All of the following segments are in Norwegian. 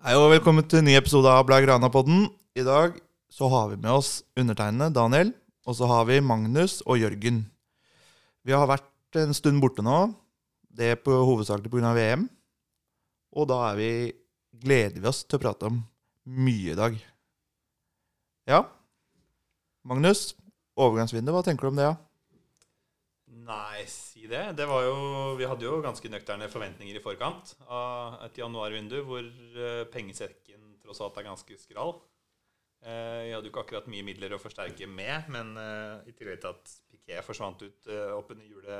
Hei og velkommen til en ny episode av Blaugrana-podden. I dag så har vi med oss undertegnede Daniel, og så har vi Magnus og Jørgen. Vi har vært en stund borte nå. Det er på hovedsakelig pga. VM. Og da er vi, gleder vi oss til å prate om mye i dag. Ja, Magnus. Overgangsvindu, hva tenker du om det? Ja? Nei, si det. Det var jo Vi hadde jo ganske nøkterne forventninger i forkant av et januarvindu hvor eh, pengesekken tross alt er ganske skral. Vi hadde jo ikke akkurat mye midler å forsterke med, men eh, i tillegg til at Piquet forsvant ut eh, opp under jule,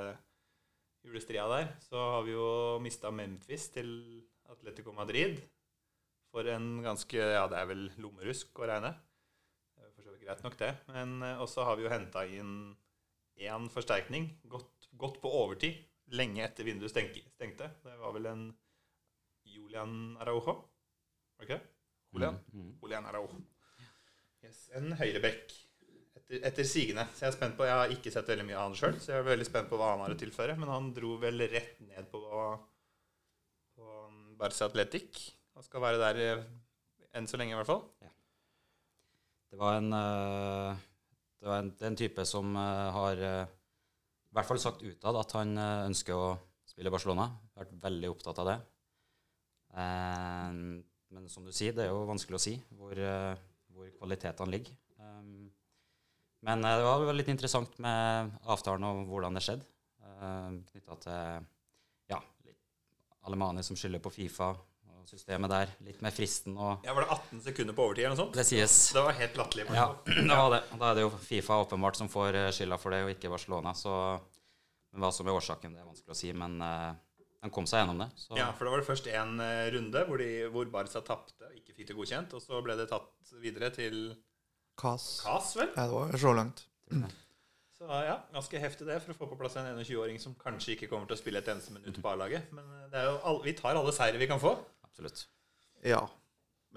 julestria der, så har vi jo mista Memphis til Atletico Madrid for en ganske Ja, det er vel lommerusk å regne. For så vidt greit nok, det. Men eh, også har vi jo henta inn én forsterkning, Gått, gått, på overtid, lenge etter vinduet stengte. Det var vel en Julian Araujo? Var det? Julian? Mm. Julian Araujo. Yes, en høyrebekk etter, etter sigende. Så jeg er spent på, jeg har ikke sett veldig mye av han sjøl, så jeg er veldig spent på hva han har å tilføre. Men han dro vel rett ned på, på Barca Atletic. Han skal være der eh, enn så lenge, i hvert fall. Ja. Det var en, eh, det er en type som eh, har eh, i hvert fall sagt utad at han eh, ønsker å spille i Barcelona. Vært veldig opptatt av det. Eh, men som du sier, det er jo vanskelig å si hvor, hvor kvalitetene ligger. Eh, men det var litt interessant med avtalen og hvordan det skjedde. Knytta til ja, Alemani som skylder på Fifa systemet der. Litt med fristen og Ja, Var det 18 sekunder på overtid eller noe sånt? Det sies. Det var helt latterlig. Ja, det var det. Og Da er det jo Fifa åpenbart som får eh, skylda for det, og ikke Barcelona. Så men hva som er årsaken, det er vanskelig å si. Men uh, de kom seg gjennom det. Så Ja, for da var det først én runde hvor, de, hvor Barca tapte og ikke fikk det godkjent. Og så ble det tatt videre til Cas. Kas, vel? Ja, det var så langt. Så ja, ganske heftig det for å få på plass en 21-åring som kanskje ikke kommer til å spille et eneste minutt på A-laget. Men det er jo all, vi tar alle seire vi kan få. Absolutt. Ja.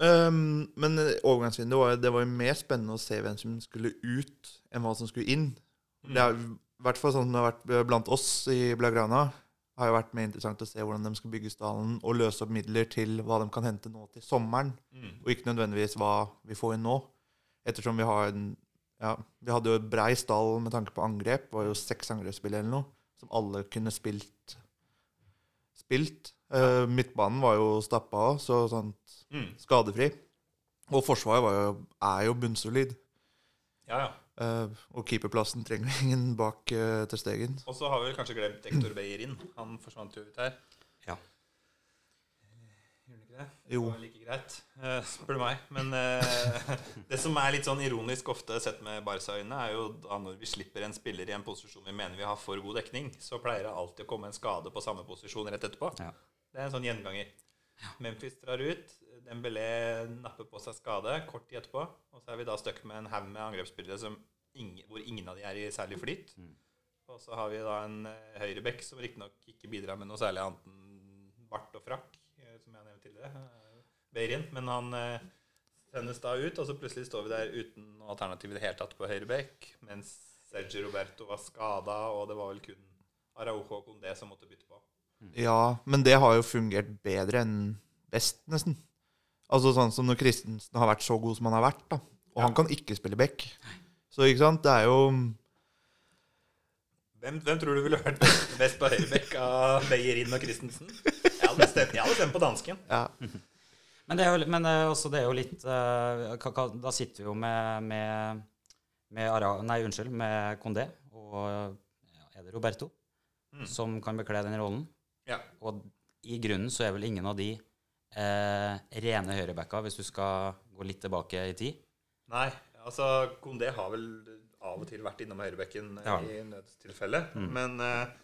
Um, men overgangsvinduet var, det var jo mer spennende å se hvem som skulle ut, enn hva som skulle inn. Det er i hvert fall sånn det har vært blant oss i Blagrana. Det har jo vært mer interessant å se hvordan de skal bygge stallen og løse opp midler til hva de kan hente nå til sommeren, Mm. og ikke nødvendigvis hva vi får inn nå. Ettersom vi har en ja, Vi hadde jo et brei stall med tanke på angrep. Det var jo seks angrepsspill eller noe, som alle kunne spilt. spilt. Eh, midtbanen var jo stappa av, så sånt, Mm. skadefri. Og forsvaret var jo, er jo bunnsolid. Ja, ja. Uh, og keeperplassen trenger ingen bak uh, til stegen. Og så har vi kanskje glemt Hector Beyerin. Han forsvant jo ut her. Ja. Gjorde han ikke det? Jo. Det var like greit, uh, spør du meg. Men eh, det som er litt sånn ironisk ofte sett med Barca-øyne, er jo da når vi slipper en spiller i en posisjon vi mener vi har for god dekning, så pleier det alltid å komme en skade på samme posisjon rett etterpå. Ja. Det er en sånn gjenganger. Memphis drar ut, Dembélé napper på seg skade kort tid etterpå, og så er vi da stuck med en haug med angrepsspillere som ingen, hvor ingen av de er i særlig flyt. Mm. Og så har vi da en uh, høyrebekk som riktignok ikke bidrar med noe særlig annet enn bart og frakk, eh, som jeg nevnte tidligere. Uh, Beirin. Men han eh, sendes da ut, og så plutselig står vi der uten noe alternativ i det hele tatt på høyrebekk, mens Sergio Roberto var skada, og det var vel kun Araujo og Condé som måtte bytte på. Ja, men det har jo fungert bedre enn best, nesten. Altså sånn som når Christensen har vært så god som han har vært, da. Og Ja. han kan ikke spille back. Så ikke sant, det er jo Hvem, hvem tror du ville vært best, best på høyrebekk av Beyerin og Christensen? Jeg hadde stemt, jeg hadde stemt på dansken. Ja. Men det er jo, men eh, også det er jo litt eh, Da sitter vi jo med, med, med Ara, Nei, unnskyld, med Condé og ja, er det Roberto Mm. som kan bekle den rollen. Ja. Og i grunnen så er vel ingen av de eh, rene høyrebacka, hvis du skal gå litt tilbake i tid. Nei, altså Kondé har vel av og til vært innom høyrebekken Ja. i nødstilfelle. Mm. Men eh,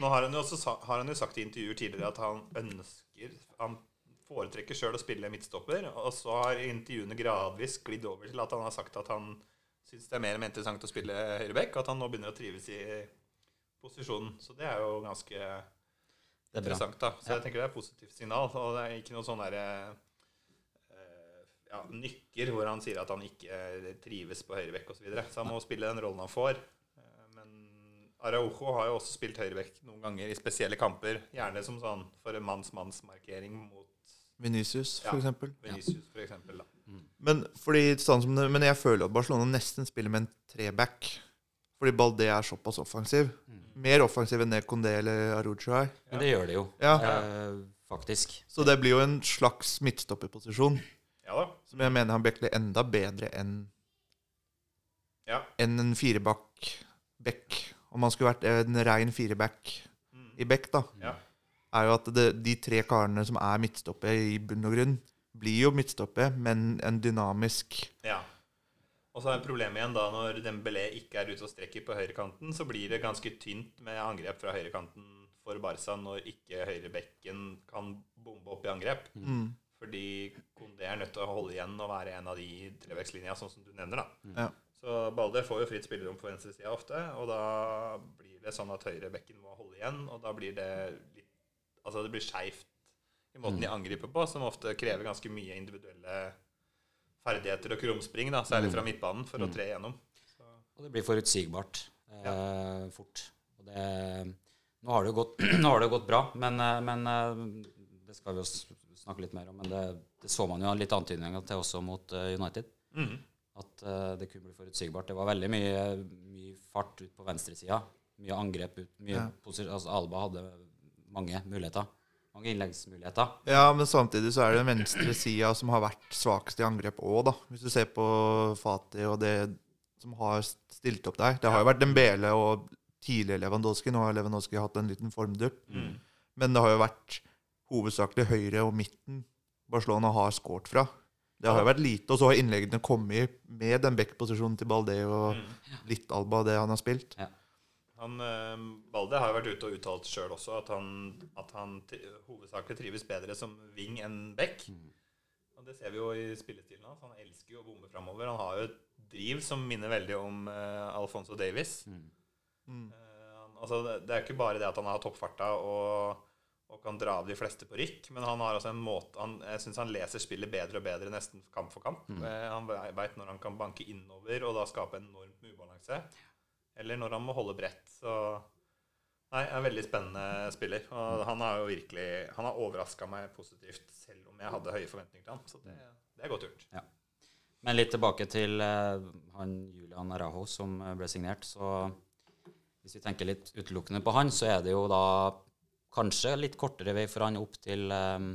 nå har han, jo også, har han jo sagt i intervjuer tidligere at han ønsker Han foretrekker sjøl å spille midtstopper. Og så har intervjuene gradvis glidd over til at han har sagt at han syns det er mer interessant å spille høyrebekk, og at han nå begynner å trives i posisjonen. Så det er jo ganske. Interessant, da. Så Ja. jeg tenker det er et positivt signal. Og det er ikke noe sånn derre eh, ja, nykker hvor han sier at han ikke eh, trives på høyrevekk osv. Så, videre. så han må spille den rollen han får. Eh, Men Araujo har jo også spilt høyrevekk noen ganger i spesielle kamper. Gjerne som sånn for en manns-manns-markering mot Venicius, Ja. for eksempel. Vinicius, for eksempel. Da. Men, fordi, sånn som det, men jeg føler at Barcelona nesten spiller med en treback. Fordi Balde er såpass offensiv. Mer offensiv enn det Kondé eller Arujo er. Men det gjør det jo, Ja. eh, faktisk. Så det blir jo en slags midtstopperposisjon Ja da. som jeg mener han bekler enda bedre enn Ja. enn en firebakk-back. Om han skulle vært en rein fireback Mm. i back, da, Ja. er jo at det, de tre karene som er midtstopper i bunn og grunn, blir jo midtstopper, men en dynamisk ja. Og så er problemet igjen da når Dembélé ikke er ute og strekker på høyrekanten, så blir det ganske tynt med angrep fra høyrekanten for Barca når ikke høyrebekken kan bombe opp i angrep. mm. Fordi Kondé er nødt til å holde igjen og være en av de i sånn som du nevner. da. Ja. Så Balde får jo fritt spillerom på venstresida ofte, og da blir det sånn at høyrebekken må holde igjen, og da blir det litt Altså det blir skeivt i måten de angriper på, som ofte krever ganske mye individuelle ferdigheter og krumspring, da, særlig fra midtbanen, for å tre igjennom. Så, Og det blir forutsigbart eh, fort. Og det, nå, har det jo gått, nå har det jo gått bra, men, eh, men eh, det skal vi jo snakke litt mer om. Men det, det så man jo litt antydninger til også mot eh, United. Mm. At uh, det kunne bli forutsigbart. Det var veldig mye, mye fart ut på venstresida. Mye angrep ut. Mye Ja. altså Alba hadde mange muligheter. Mange innleggsmuligheter. Ja, men samtidig så er det den venstre sida som har vært svakest i angrep òg, da. Hvis du ser på Fati og det som har stilt opp der. Det har jo vært Dembele og tidligere Lewandowski. Nå har Lewandowski hatt en liten formdupp. Mm. Men det har jo vært hovedsakelig høyre og midten Barcelona har skåret fra. Det har jo vært lite, og så har innleggene kommet med den back-posisjonen til Balde og Mm. litt Alba, det han har spilt. Han, eh, Balde har jo vært ute og uttalt sjøl også at han, at han tri- hovedsakelig trives bedre som wing enn back. Og det ser vi jo i spillestilen hans. Han elsker jo å bomme framover. Han har jo et driv som minner veldig om eh, Alfonso Davies. Mm. Eh, han- altså, det, det er ikke bare det at han har toppfarta og, og kan dra av de fleste på rykk, men han har altså en måte han, Jeg syns han leser spillet bedre og bedre nesten kamp for kamp. Eh, han veit når han kan banke innover og da skape enormt med ubalanse. Eller når han må holde bredt. Så Nei, en veldig spennende spiller. Og han har jo virkelig Han har overraska meg positivt, selv om jeg hadde høye forventninger til han. Så det, det er godt gjort. Men litt tilbake til uh, han Julian Araho som ble signert. Så hvis vi tenker litt utelukkende på han, så er det jo da kanskje litt kortere vei for han opp til, um,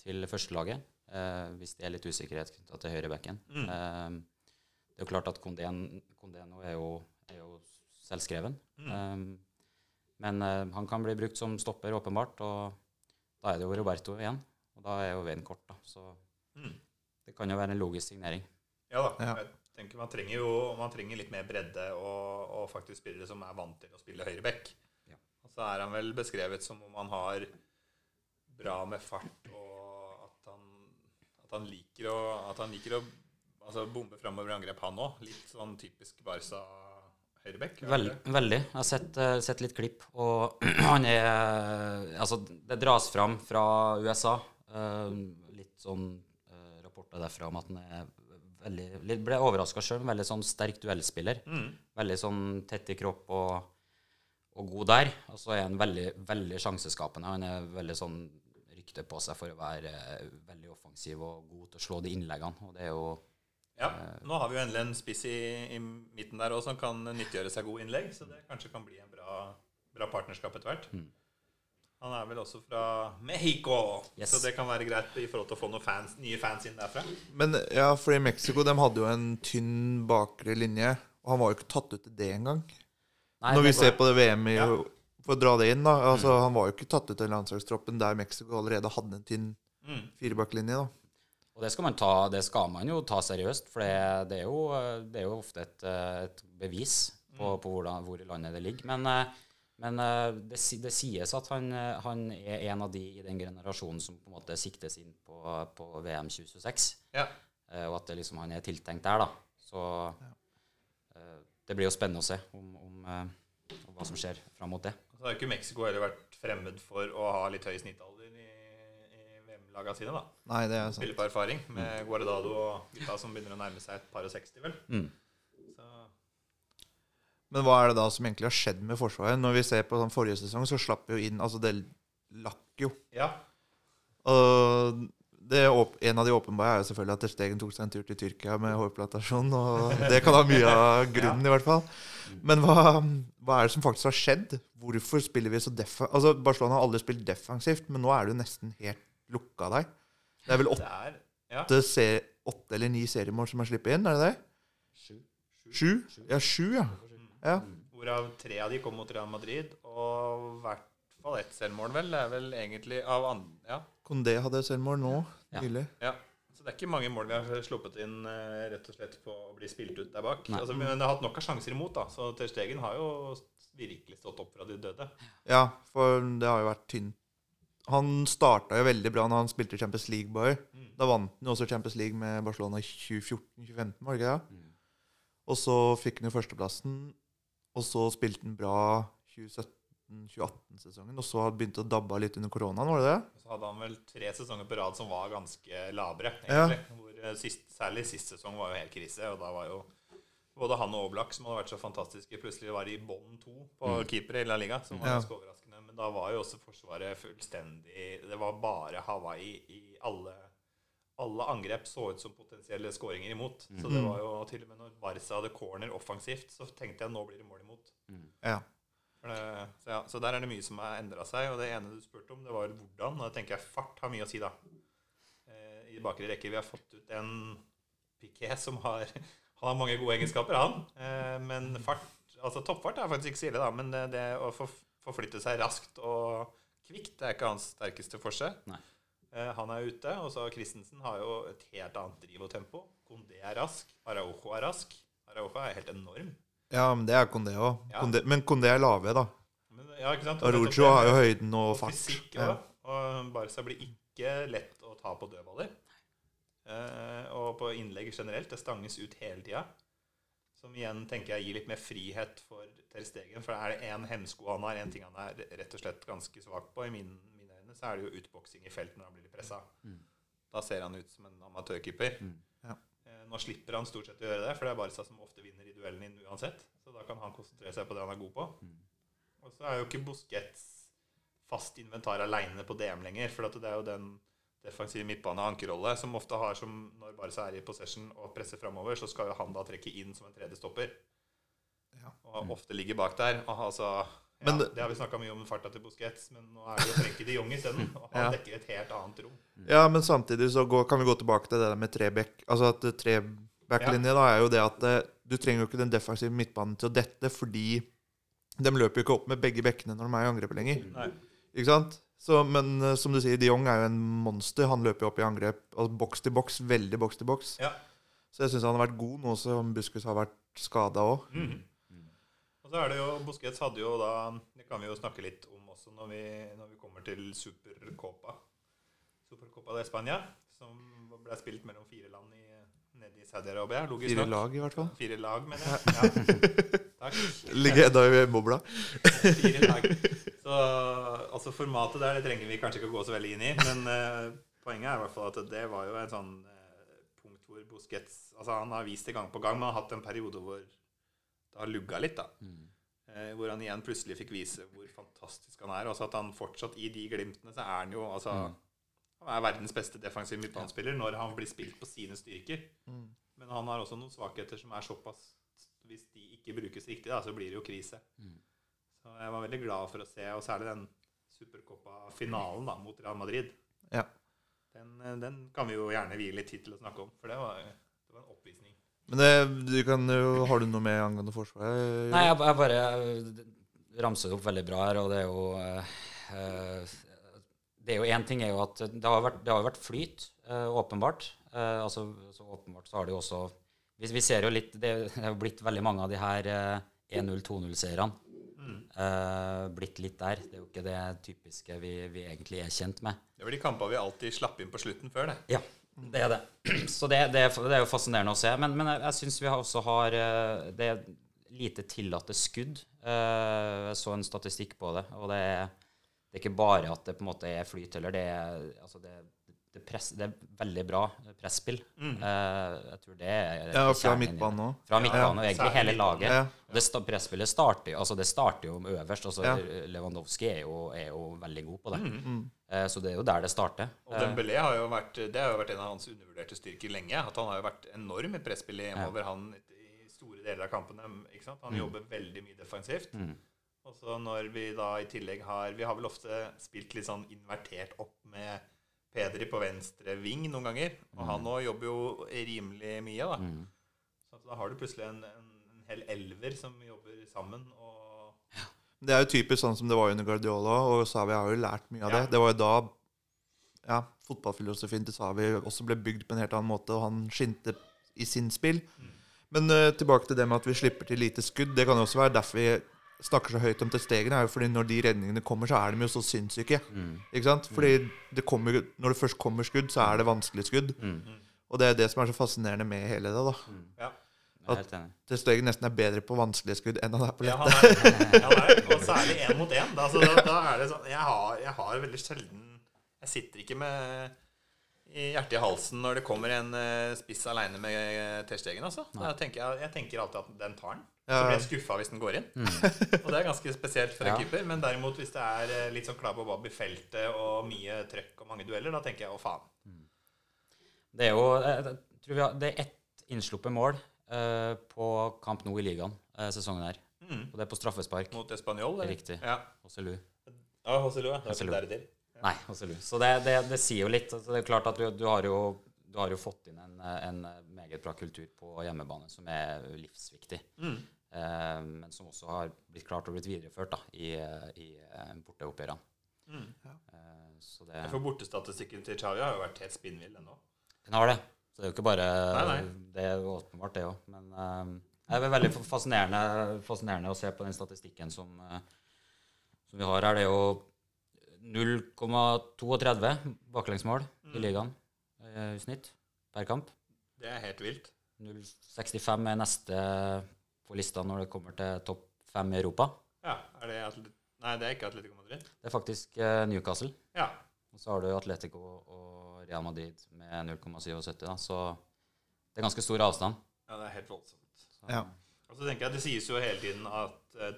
til førstelaget. Uh, hvis det er litt usikkerhet knytta til høyrebekken. Mm. Uh, det er jo klart at Kondé nå er jo, er jo selvskreven. Mm. Eh, men eh, han kan bli brukt som stopper, åpenbart. Og da er det jo Roberto igjen. Og da er jo veien kort, da. Så Mm. det kan jo være en logisk signering. Ja da. Ja. Jeg tenker Man trenger jo man trenger litt mer bredde og, og faktisk spillere som er vant til å spille høyreback. Ja. Og så er han vel beskrevet som om han har bra med fart, og at han, at han liker å, at han liker å altså, bombe framover i angrep, han òg. Litt sånn typisk Barca høyreback. er Vel, veldig. Jeg har sett, eh, sett litt klipp, og han er Altså, det dras fram fra USA. eh, litt sånn eh, rapporter derfra om at han er veldig litt, Ble overraska sjøl, veldig sånn sterk duellspiller. Mm. Veldig sånn tett i kropp og, og god der. Og så er han veldig, veldig sjanseskapende. Han er veldig sånn rykte på seg for å være eh, veldig offensiv og god til å slå de innleggene. Og det er jo Ja, nå har vi jo endelig en spiss i, i midten der òg som kan nyttiggjøre seg gode innlegg, så det kanskje kan bli en bra, bra partnerskap etter hvert. Mm. Han er vel også fra Mexico, Yes. så det kan være greit i forhold til å få noen fans, nye fans inn derfra. Men ja, for i Mexico de hadde jo en tynn bakre linje, og han var jo ikke tatt ut til det engang. Nei, Når vi ser på det VM i Ja. For å dra det inn, da. Altså, Han var jo ikke tatt ut til landslagstroppen der Mexico allerede hadde en tynn Mm. firebacklinje. da. Og det skal, man ta, det skal man jo ta seriøst, for det, det, er, jo, det er jo ofte et, et bevis på, på hvordan, hvor i landet det ligger. Men, eh, men eh, det, det sies at han, eh, han er en av de i den generasjonen som på en måte siktes inn på, på VM 2026. Ja. Og at det liksom, han er tiltenkt der, da. Så ja. det blir jo spennende å se om, om, om hva som skjer fram mot det. Så har jo ikke Mexico heller vært fremmed for å ha litt høy snittalder VM-laga sine. da. Nei, det er sant. Spiller på erfaring med Guardado og gutta som begynner å nærme seg et par og 60, vel. Mm. Så, Men hva er det da som egentlig har skjedd med Forsvaret? Når vi ser på sånn forrige sesong, så slapp vi jo inn Altså, det lakk jo. ja. Og det, en av de åpenbare er jo selvfølgelig at Ter Stegen tok seg en tur til Tyrkia med hårplantasjon. Og det kan ha mye av grunnen, i hvert fall. Men hva, hva er det som faktisk har skjedd? Hvorfor spiller vi så defensivt? Altså, Barcelona har aldri spilt defensivt, men nå er det jo nesten helt lukka der. Det er vel åtte, er ja, se, åtte eller ni seriemål som er sluppet inn, er det det? Sju. Sju? Ja, sju, ja. ja. Hvorav tre av de kom mot Real Madrid, og i hvert fall ett selvmål, vel. Det er vel egentlig av andre Ja. Condé hadde selvmål nå, Ja. nylig. ja. Så det er ikke mange mål vi har sluppet inn eh, rett og slett på å bli spilt ut der bak. Altså, men det har hatt nok av sjanser imot, da. Så Ter Stegen har jo virkelig stått opp fra de døde. Ja, for det har jo vært tynt. Han starta jo veldig bra når han spilte Champions League, bare. Mm. Da vant han jo også Champions League med Barcelona i 2014-2015, var det ikke det? Mm. Og så fikk han jo førsteplassen, og så spilte han bra 2017-2018-sesongen, og så begynte det å dabbe litt under koronaen, var det det? Så hadde han vel tre sesonger på rad som var ganske labre, Ja. Hvor eh, sist, særlig sist sesong var jo helt krise, og da var jo både han og Oblak, som hadde vært så fantastiske, plutselig var i bånn to på keepere i La Liga, som var Ja. Men da var jo også Forsvaret fullstendig Det var bare Hawaii i alle alle angrep så ut som potensielle skåringer imot. Så det var jo til og med når Barca hadde corner offensivt, så tenkte jeg nå blir det mål imot. Ja. For det, så, ja, så der er det mye som har endra seg. Og det ene du spurte om, det var hvordan. Og da tenker jeg fart har mye å si, da. Eh, I bakre rekke vi har fått ut en Piquet som har Han har mange gode egenskaper, han. Eh, men fart Altså toppfart er faktisk ikke så ille, da. Men det, det å få forflytte seg raskt og kvikt, det er ikke hans sterkeste forse. Nei. Eh, Han er ute, og så Christensen har jo et helt annet driv og tempo. Kondé er rask. Araujo er rask. Araujo er helt enorm. ja, men det er Kondé òg. Ja. men Kondé er lave, da. Men, ja, ikke sant? Arujo har jo høyden og og fart. fysikk Ja. Og Barca blir ikke lett å ta på dødballer. Eh, og på innlegg generelt. Det stanges ut hele tida. Som igjen tenker jeg gir litt mer frihet for Ter Stegen. For er det én hemsko han har, én ting han er rett og slett ganske svak på, i mine, mine øyne, så er det jo utboksing i felt når han blir litt pressa. Mm. Da ser han ut som en amatørkeeper. Mm. Ja. Eh, nå slipper han stort sett å gjøre det, for det er Barca som ofte vinner i duellen inn uansett. Så da kan han konsentrere seg på det han er god på. Mm. Og så er jo ikke Busquets fast inventar aleine på DM lenger. For det er jo den defensive midtbane- og ankerrolle som ofte har som når Barca er i possession og presser framover, så skal jo han da trekke inn som en tredje stopper. Ja. Og ofte ligger bak der. Og altså, ja, Men det, det- har vi snakka mye om farta til Busquets, men nå er det jo Frenkie de Jong isteden. Og han Ja. dekker et helt annet rom. Ja, men samtidig så går, kan vi gå tilbake til det der med trebekk. Altså at trebacklinje da er jo det at eh, du trenger jo ikke den defensive midtbanen til å dette, fordi de løper jo ikke opp med begge bekkene når de er i angrep lenger. Nei. Ikke sant? Så, men eh, som du sier, de Jong er jo en monster. Han løper jo opp i angrep. Altså boks til boks. Veldig boks til boks. Ja. Så jeg syns han har vært god nå som Buskus har vært skada òg. Mm. Og så er det jo Busquets hadde jo da Det kan vi jo snakke litt om også når vi, når vi kommer til Supercopa. Supercopa de Spania, som ble spilt mellom fire land i, nede i Saudi-Arabia. Logisk Fire nok. lag, i hvert fall. Fire lag, mener jeg. Ja. Takk. Ligger Edda i bobla. Fire lag. Så altså formatet der det trenger vi kanskje ikke å gå så veldig inn i, men uh, poenget er i hvert fall at det var jo en sånn uh, punkt hvor Busquets Altså Han har vist det gang på gang, men han har hatt en periode hvor det har lugga litt. da Mm. Eh, hvor han igjen plutselig fikk vise hvor fantastisk han er. Også at han fortsatt i de glimtene så er han jo altså Mm. Han er verdens beste defensive midtbanespiller når han blir spilt på sine styrker. Mm. Men han har også noen svakheter som er såpass Hvis de ikke brukes riktig, da, så blir det jo krise. Mm. Så jeg var veldig glad for å se, og særlig den Supercopa-finalen da, mot Real Madrid. Ja. Den, eh, den kan vi jo gjerne vie litt tid til å snakke om, for det var, det var en oppvisning. Men det, du kan jo Har du noe med angående Forsvaret? Nei, jeg, jeg bare eh, ramser det opp veldig bra her, og det er jo eh, Det er jo én ting er jo at det har vært, det har vært flyt, eh, åpenbart. Eh, altså, så åpenbart så har det jo også Vi, vi ser jo litt Det er jo blitt veldig mange av de her eh, 1-0-2-0-seerne. Mm. Eh, blitt litt der. Det er jo ikke det typiske vi, vi egentlig er kjent med. Det var de kampene vi alltid slapp inn på slutten før, det. Ja, det er det. Så det, det, er, det er jo fascinerende å se. Men, men jeg, jeg syns vi har også har eh, Det er lite tillatte skudd. Uh, Jeg så en statistikk på det, og det er, det er ikke bare at det på en måte er flyt heller. Det er, altså det, det, press, det er veldig bra presspill. Mm. Eh, jeg tror det er Ja, fra midtbanen òg. Fra midtbanen, og egentlig hele laget. Ja. Det sta- presspillet starter, altså det starter jo øverst. altså Ja. Lewandowski er jo, er jo veldig god på det. Mm. Eh, så det er jo der det starter. Og Dembélé har jo vært, det har jo vært en av hans undervurderte styrker lenge. At han har jo vært enorm i presspillet hjemover han i store deler av kampene. ikke sant? Han jobber veldig mye defensivt. Mm. Og så når vi da i tillegg har Vi har vel ofte spilt litt sånn invertert opp med Pedri på venstre ving noen ganger. Og han nå jobber jo rimelig mye, da. Mm. Så da har du plutselig en, en, en hel elver som jobber sammen. Og Det er jo typisk sånn som det var under Guardiola, og Savi har jo lært mye av det. Ja. Det var jo da ja, fotballfilosofien til Savi også ble bygd på en helt annen måte, og han skinte i sin spill. Men uh, tilbake til det med at vi slipper til lite skudd. Det kan jo også være derfor vi snakker så høyt om testegene, er jo fordi når de redningene kommer, så er de jo så sinnssyke. Mm. Ikke sant? Fordi det kommer, når det først kommer skudd, så er det vanskelig skudd. Mm. Og det er det som er så fascinerende med hele det. da. ja. At er helt enig. Ter Stegen nesten er bedre på vanskelige skudd enn han er på Ja, lette. han er, ja, han er, og særlig én mot én. Da, da, da er det sånn jeg har, jeg har veldig sjelden Jeg sitter ikke med hjertet i halsen når det kommer en eh, spiss aleine med uh, Terstegen. Altså. Tenker jeg, jeg tenker alltid at den tar den. Så blir jeg skuffa hvis den går inn. og det er ganske spesielt for en Ja. keeper. Men derimot hvis det er eh, litt sånn klabb og babb i feltet og mye trøkk og mange dueller, da tenker jeg å faen. Det er jo jeg, jeg tror vi har, Det er ett innsluppet mål eh, på kamp nå i ligaen eh, sesongen her. Mm. Og det er på straffespark. Mot Español, eller? Riktig. Ja. Hosselu. Ja, ja. Det der det er. Nei, Hosselu. Så det, det, det sier jo litt. Altså, det er klart at du, du, har jo, du har jo fått inn en, en meget bra kultur på hjemmebane som er livsviktig. Mm. Eh, men som også har blitt klart og blitt videreført da, i, i eh, borteoppgjørene. Mm. Eh, så det, For bortestatistikken til Xavi har jo vært helt spinnvill ennå. den har det. Så det er jo ikke bare Nei, nei. Det er jo åpenbart, det òg. Men eh, det er veldig fascinerende, fascinerende å se på den statistikken som, eh, som vi har her. Det er jo 0,32 baklengsmål Mm. i ligaen eh, i snitt per kamp. Det er helt vilt. 0,65 er neste på lista når det kommer til topp fem i Europa. Ja, er det Atlet Nei, det er ikke Atletico Madrid. Det er faktisk eh, Newcastle. Ja. Og så har du Atletico og Real Madrid med 0,77, så det er ganske stor avstand. ja, det er helt voldsomt. Så, Ja. Og så tenker jeg, Det sies jo hele tiden at eh,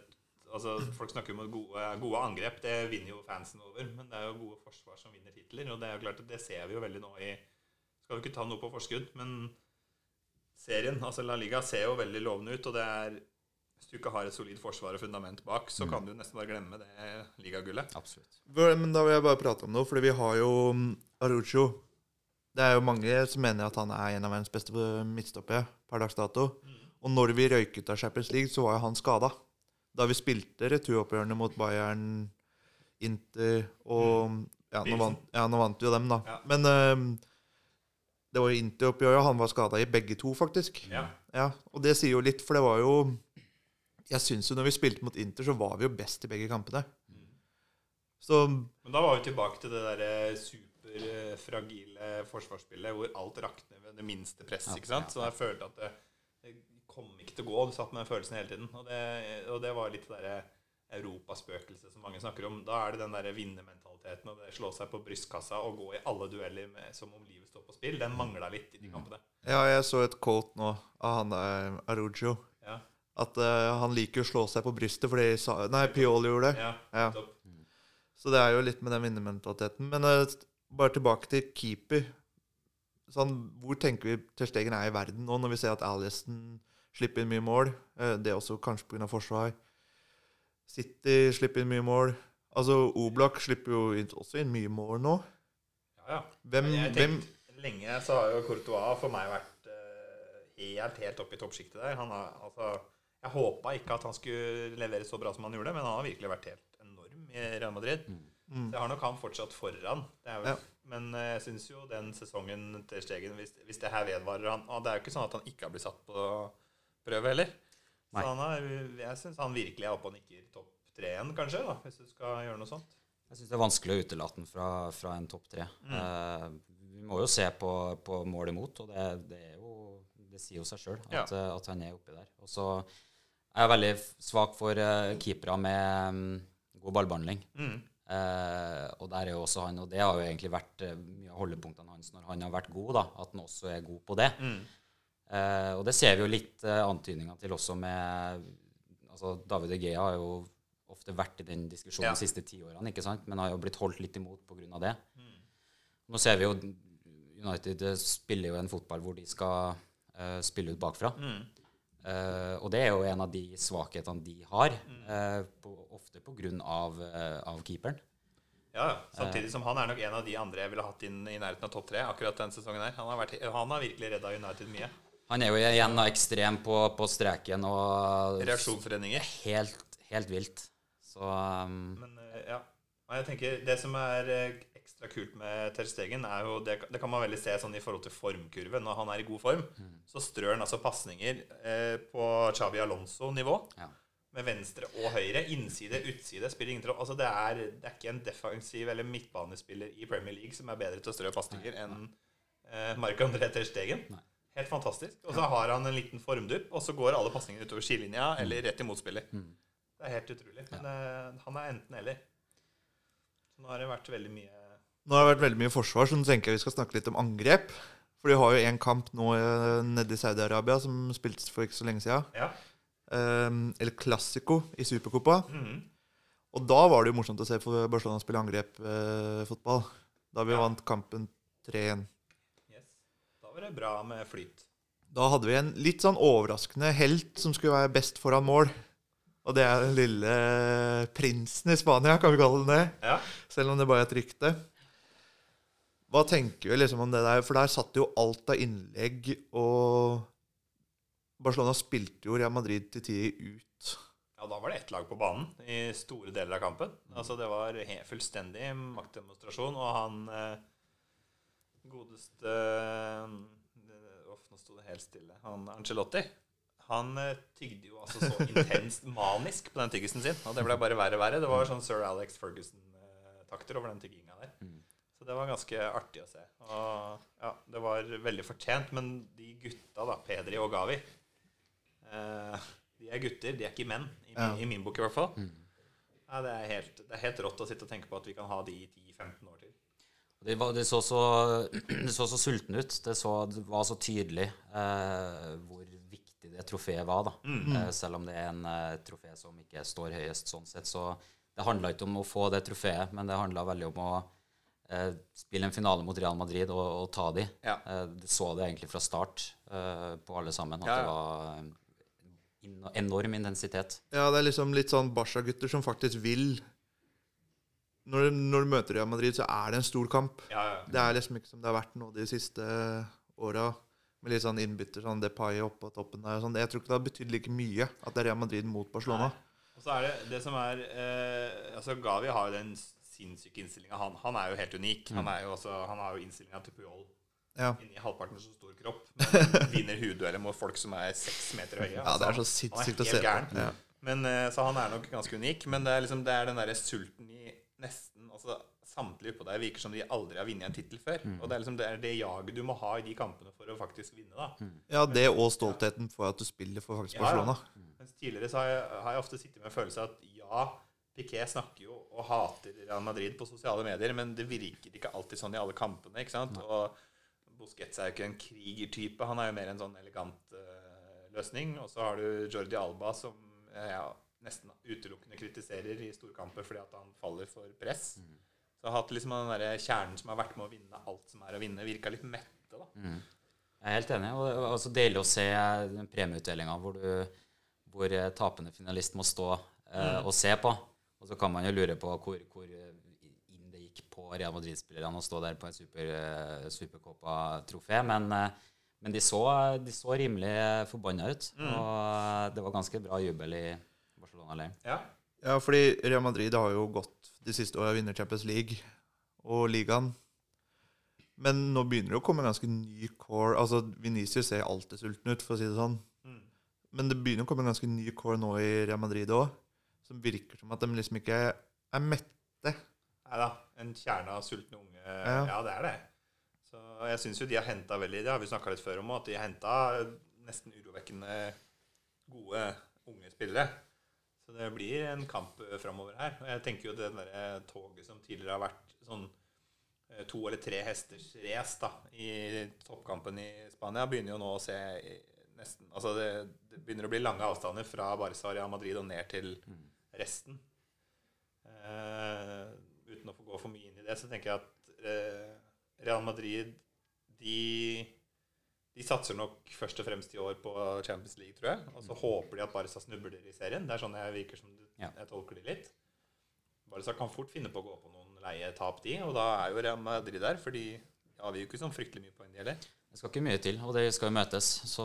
altså, folk snakker om gode, gode angrep. Det vinner jo fansen over. Men det er jo gode forsvar som vinner titler. Og det er jo klart at det ser vi jo veldig nå i Skal jo ikke ta noe på forskudd, men serien, altså La Liga, ser jo veldig lovende ut. Og det er Hvis du ikke har et solid forsvar og fundament bak, så kan du nesten bare glemme det ligagullet. Absolutt. Men da vil jeg bare prate om noe, fordi vi har jo mm, Arucho. Det er jo mange som mener at han er en av verdens beste midtstoppere per dags dato. Og når vi røyket av Champions League, så var jo han skada. Da vi spilte returoppgjørene mot Bayern, Inter og ja nå, vant, ja, nå vant vi jo dem, da. Ja. Men øhm, det var jo Inter-oppgjøret han var skada i, begge to, faktisk. Ja. Ja, Og det sier jo litt, for det var jo Jeg syns jo når vi spilte mot Inter, så var vi jo best i begge kampene. Så Men da var vi tilbake til det derre superfragile forsvarsspillet hvor alt rakner ved det minste press. Ja, ikke sant? ja, Så jeg følte at det, det kom ikke til å gå. Du satt med den følelsen hele tiden. Og det, og det var litt det derre europaspøkelset som mange snakker om. Da er det den der vinnermentaliteten og det slå seg på brystkassa og gå i alle dueller med, som om livet står på spill. Den mangla litt i de kampene. Ja, jeg så et quote nå av han der Arujo. Ja. At uh, han liker å slå seg på brystet fordi sa, Nei, Pioli gjorde det. Ja, Ja. Så det er jo litt med den vinnermentaliteten. Men uh, bare tilbake til keeper. Sånn, hvor tenker vi Ter Stegen er i verden nå, når vi ser at Aliston slipper inn mye mål? Uh, det er også kanskje pga. forsvar. City slipper inn mye mål. Altså, Oblak slipper jo inn, også inn mye mål nå. Ja, ja. Hvem, jeg hvem tenkte, Lenge så har jo Courtois for meg vært eh, helt, helt oppe i toppsjiktet der. Han har, altså, jeg håpa ikke at han skulle levere så bra som han gjorde, men han har virkelig vært helt enorm i Real Madrid. Mm. Så jeg har nok han fortsatt foran. Det er jo, Ja. Men eh, jeg syns jo den sesongen til Stegen, hvis, hvis det her vedvarer han, og Det er jo ikke sånn at han ikke har blitt satt på prøve heller. Så Nei. han er, jeg syns han virkelig er oppe og nikker topp tre igjen, kanskje, da, hvis du skal gjøre noe sånt. Jeg syns det er vanskelig å utelate den fra, fra en topp tre. Eh, vi må jo se på, på mål imot, og det, det, jo, det sier jo seg sjøl at, Ja. eh, at han er oppi der. Og så er jeg veldig svak for uh, keepere med um, god ballbehandling. Mm. Eh, og der er jo også han, og det har jo egentlig vært eh, mye av holdepunktene hans når han har vært god, da, at han også er god på det. Eh, og det ser vi jo litt eh, antydninger til også med altså David De Gea har jo ofte vært i den diskusjonen Ja. de siste ti årene, ikke sant? men har jo blitt holdt litt imot pga. det. Nå ser vi jo United eh, spiller jo en fotball hvor de skal eh, spille ut bakfra. Eh, og det er jo en av de svakhetene de har, eh, på, ofte pga. Av, uh, av keeperen. Ja, ja. Samtidig som han er nok en av de andre jeg ville hatt inn i nærheten av topp tre akkurat denne sesongen her. Han har, vært, han har virkelig redda United mye. Han er jo igjen da ekstrem på, på streken og Reaksjonsredninger. helt, helt vilt. Så um, Men eh, ja. Jeg tenker Det som er eh, ekstra kult med Ter Stegen, er jo det, det kan man veldig se sånn i forhold til formkurven. Når han er i god form, så strør han altså pasninger eh, på Chavi Alonso-nivå. ja. Med venstre og høyre. Innside, utside. Spiller ingen rolle. Altså det, er, det er ikke en defensiv eller midtbanespiller i Premier League som er bedre til å strø pasninger enn eh, Marc-André Ter Stegen. Nei. Helt fantastisk. Og så har han en liten formdupp, og så går alle pasningene utover skilinja eller rett i motspiller. Det er helt utrolig. Men uh, han er enten-eller. Så nå har det vært veldig mye Nå har det vært veldig mye forsvar, så nå tenker jeg vi skal snakke litt om angrep. For de har jo en kamp nå eh, nede i Saudi-Arabia som spiltes for ikke så lenge siden. Ja. Um, El Clásico i Supercopa. Mm. Og da var det jo morsomt å se for Barcelona spille angrep-fotball. da vi Ja. vant kampen 3-1. Var det bra med flyt. Da hadde vi en litt sånn overraskende helt som skulle være best foran mål. Og det er den lille prinsen i Spania, kan vi kalle den det. Ja. Selv om det bare er et rykte. Hva tenker vi liksom om det der? For der satt jo alt av innlegg, og Barcelona spilte jo Real Madrid til tider ut. Ja, da var det ett lag på banen i store deler av kampen. Altså Det var fullstendig maktdemonstrasjon, og han eh, godeste eh, Uff, nå sto det helt stille. Han Angelotti. Han eh, tygde jo altså så intenst manisk på den tyggisen sin. Og det ble bare verre og verre. Det var sånn sir Alex Ferguson-takter over den tygginga der. Så det var ganske artig å se. Og ja, det var veldig fortjent. Men de gutta, da, Pedri og Gavi eh, De er gutter, de er ikke menn. I, Ja. min- i min bok, i hvert fall. Ja, det, er helt, det er helt rått å sitte og tenke på at vi kan ha de i 10-15 år Det, var, de, så så, de, så så sulten ut. Det, så, det var så tydelig eh, hvor viktig det trofeet var. da. Eh, selv om det er en eh, trofé som ikke står høyest sånn sett. Så det handla ikke om å få det trofeet, men det handla veldig om å eh, spille en finale mot Real Madrid og, og ta de. Ja. Eh, du så det egentlig fra start eh, på alle sammen, at Ja, ja. det var eh, enorm intensitet. Ja, det er liksom litt sånn Barca-gutter som faktisk vil når, når du møter Real Madrid, så er det en stor kamp. Ja, ja. Det er liksom ikke som det har vært nå de siste åra. Med litt sånn innbytter, sånn Depay oppå toppen der. og Sånn. Jeg tror ikke det har betydd like mye at det er Real Madrid mot Barcelona. Og så er det det som er eh, Altså Gavi har jo den sinnssyke innstillinga. Han, han er jo helt unik. Han, er jo også, han har jo innstillinga til Puyol Ja. inni halvparten så stor kropp. Men vinner huddueller mot folk som er seks meter høye. ja, det er så han- sinnssykt å se på. Ja. Men, eh, så han er nok ganske unik. Men det er liksom det er den derre sulten i nesten altså Samtlige på deg virker som de aldri har vunnet en tittel før. Og det er liksom det, er det jaget du må ha i de kampene for å faktisk vinne. da ja, det og stoltheten for at du spiller for faktisk Ja, ja. Mens tidligere så har jeg, har jeg ofte sittet med en følelse av at ja, Piquet snakker jo og hater Real Madrid på sosiale medier, men det virker ikke alltid sånn i alle kampene. ikke sant? Og Busquets er jo ikke en krigertype. Han er jo mer en sånn elegant uh, løsning. Og så har du Jordi Alba, som jeg ja, nesten utelukkende kritiserer i storkamper fordi at han faller for press. Så jeg har hatt liksom den der kjernen som har vært med å vinne alt som er å vinne, virka litt mette. da. Jeg er helt enig. Og det er også deilig å se den premieutdelinga hvor, du- hvor eh, tapende finalist må stå eh, og se på. Og så kan man jo lure på hvor, hvor eh, inn det gikk på Real Madrid-spillerne å stå der på en super, eh, Supercopa-trofé. Men, eh, men de, så, de så rimelig forbanna ut. Og eh, det var ganske bra jubel i Barcelona-leiren. Ja. Ja, fordi Real Madrid har jo gått de siste åra vinner Champions League og ligaen. Men nå begynner det å komme ganske ny core. Altså, Venezia ser alltid sulten ut, for å si det sånn. Mm. Men det begynner å komme en ganske ny core nå i Real Madrid òg, som virker som at de liksom ikke er mette. Nei da. En kjerne av sultne unge. Ja. Ja, det er det. Så jeg syns jo de har henta veldig Det har vi snakka litt før om, at de har henta nesten urovekkende gode unge spillere. Så det blir en kamp eh, framover her. Og jeg tenker jo det der toget som tidligere har vært sånn eh, to eller tre hesters race da, i toppkampen i Spania, begynner jo nå å se nesten Altså det, det begynner å bli lange avstander fra Barca Real Madrid og ned til resten. Uh, uten å få gå for mye inn i det, så tenker jeg at uh, Real Madrid de, de satser nok først og fremst i år på Champions League, tror jeg. Og så håper de at Barca snubler i serien. Det er sånn jeg virker som Ja. jeg tolker de litt. Barca kan fort finne på å gå på noen leie tap, de. Og da er jo Real Madrid der, for de avgir jo ikke sånn fryktelig mye poeng, de heller. Det skal ikke mye til, og de skal jo møtes. Så,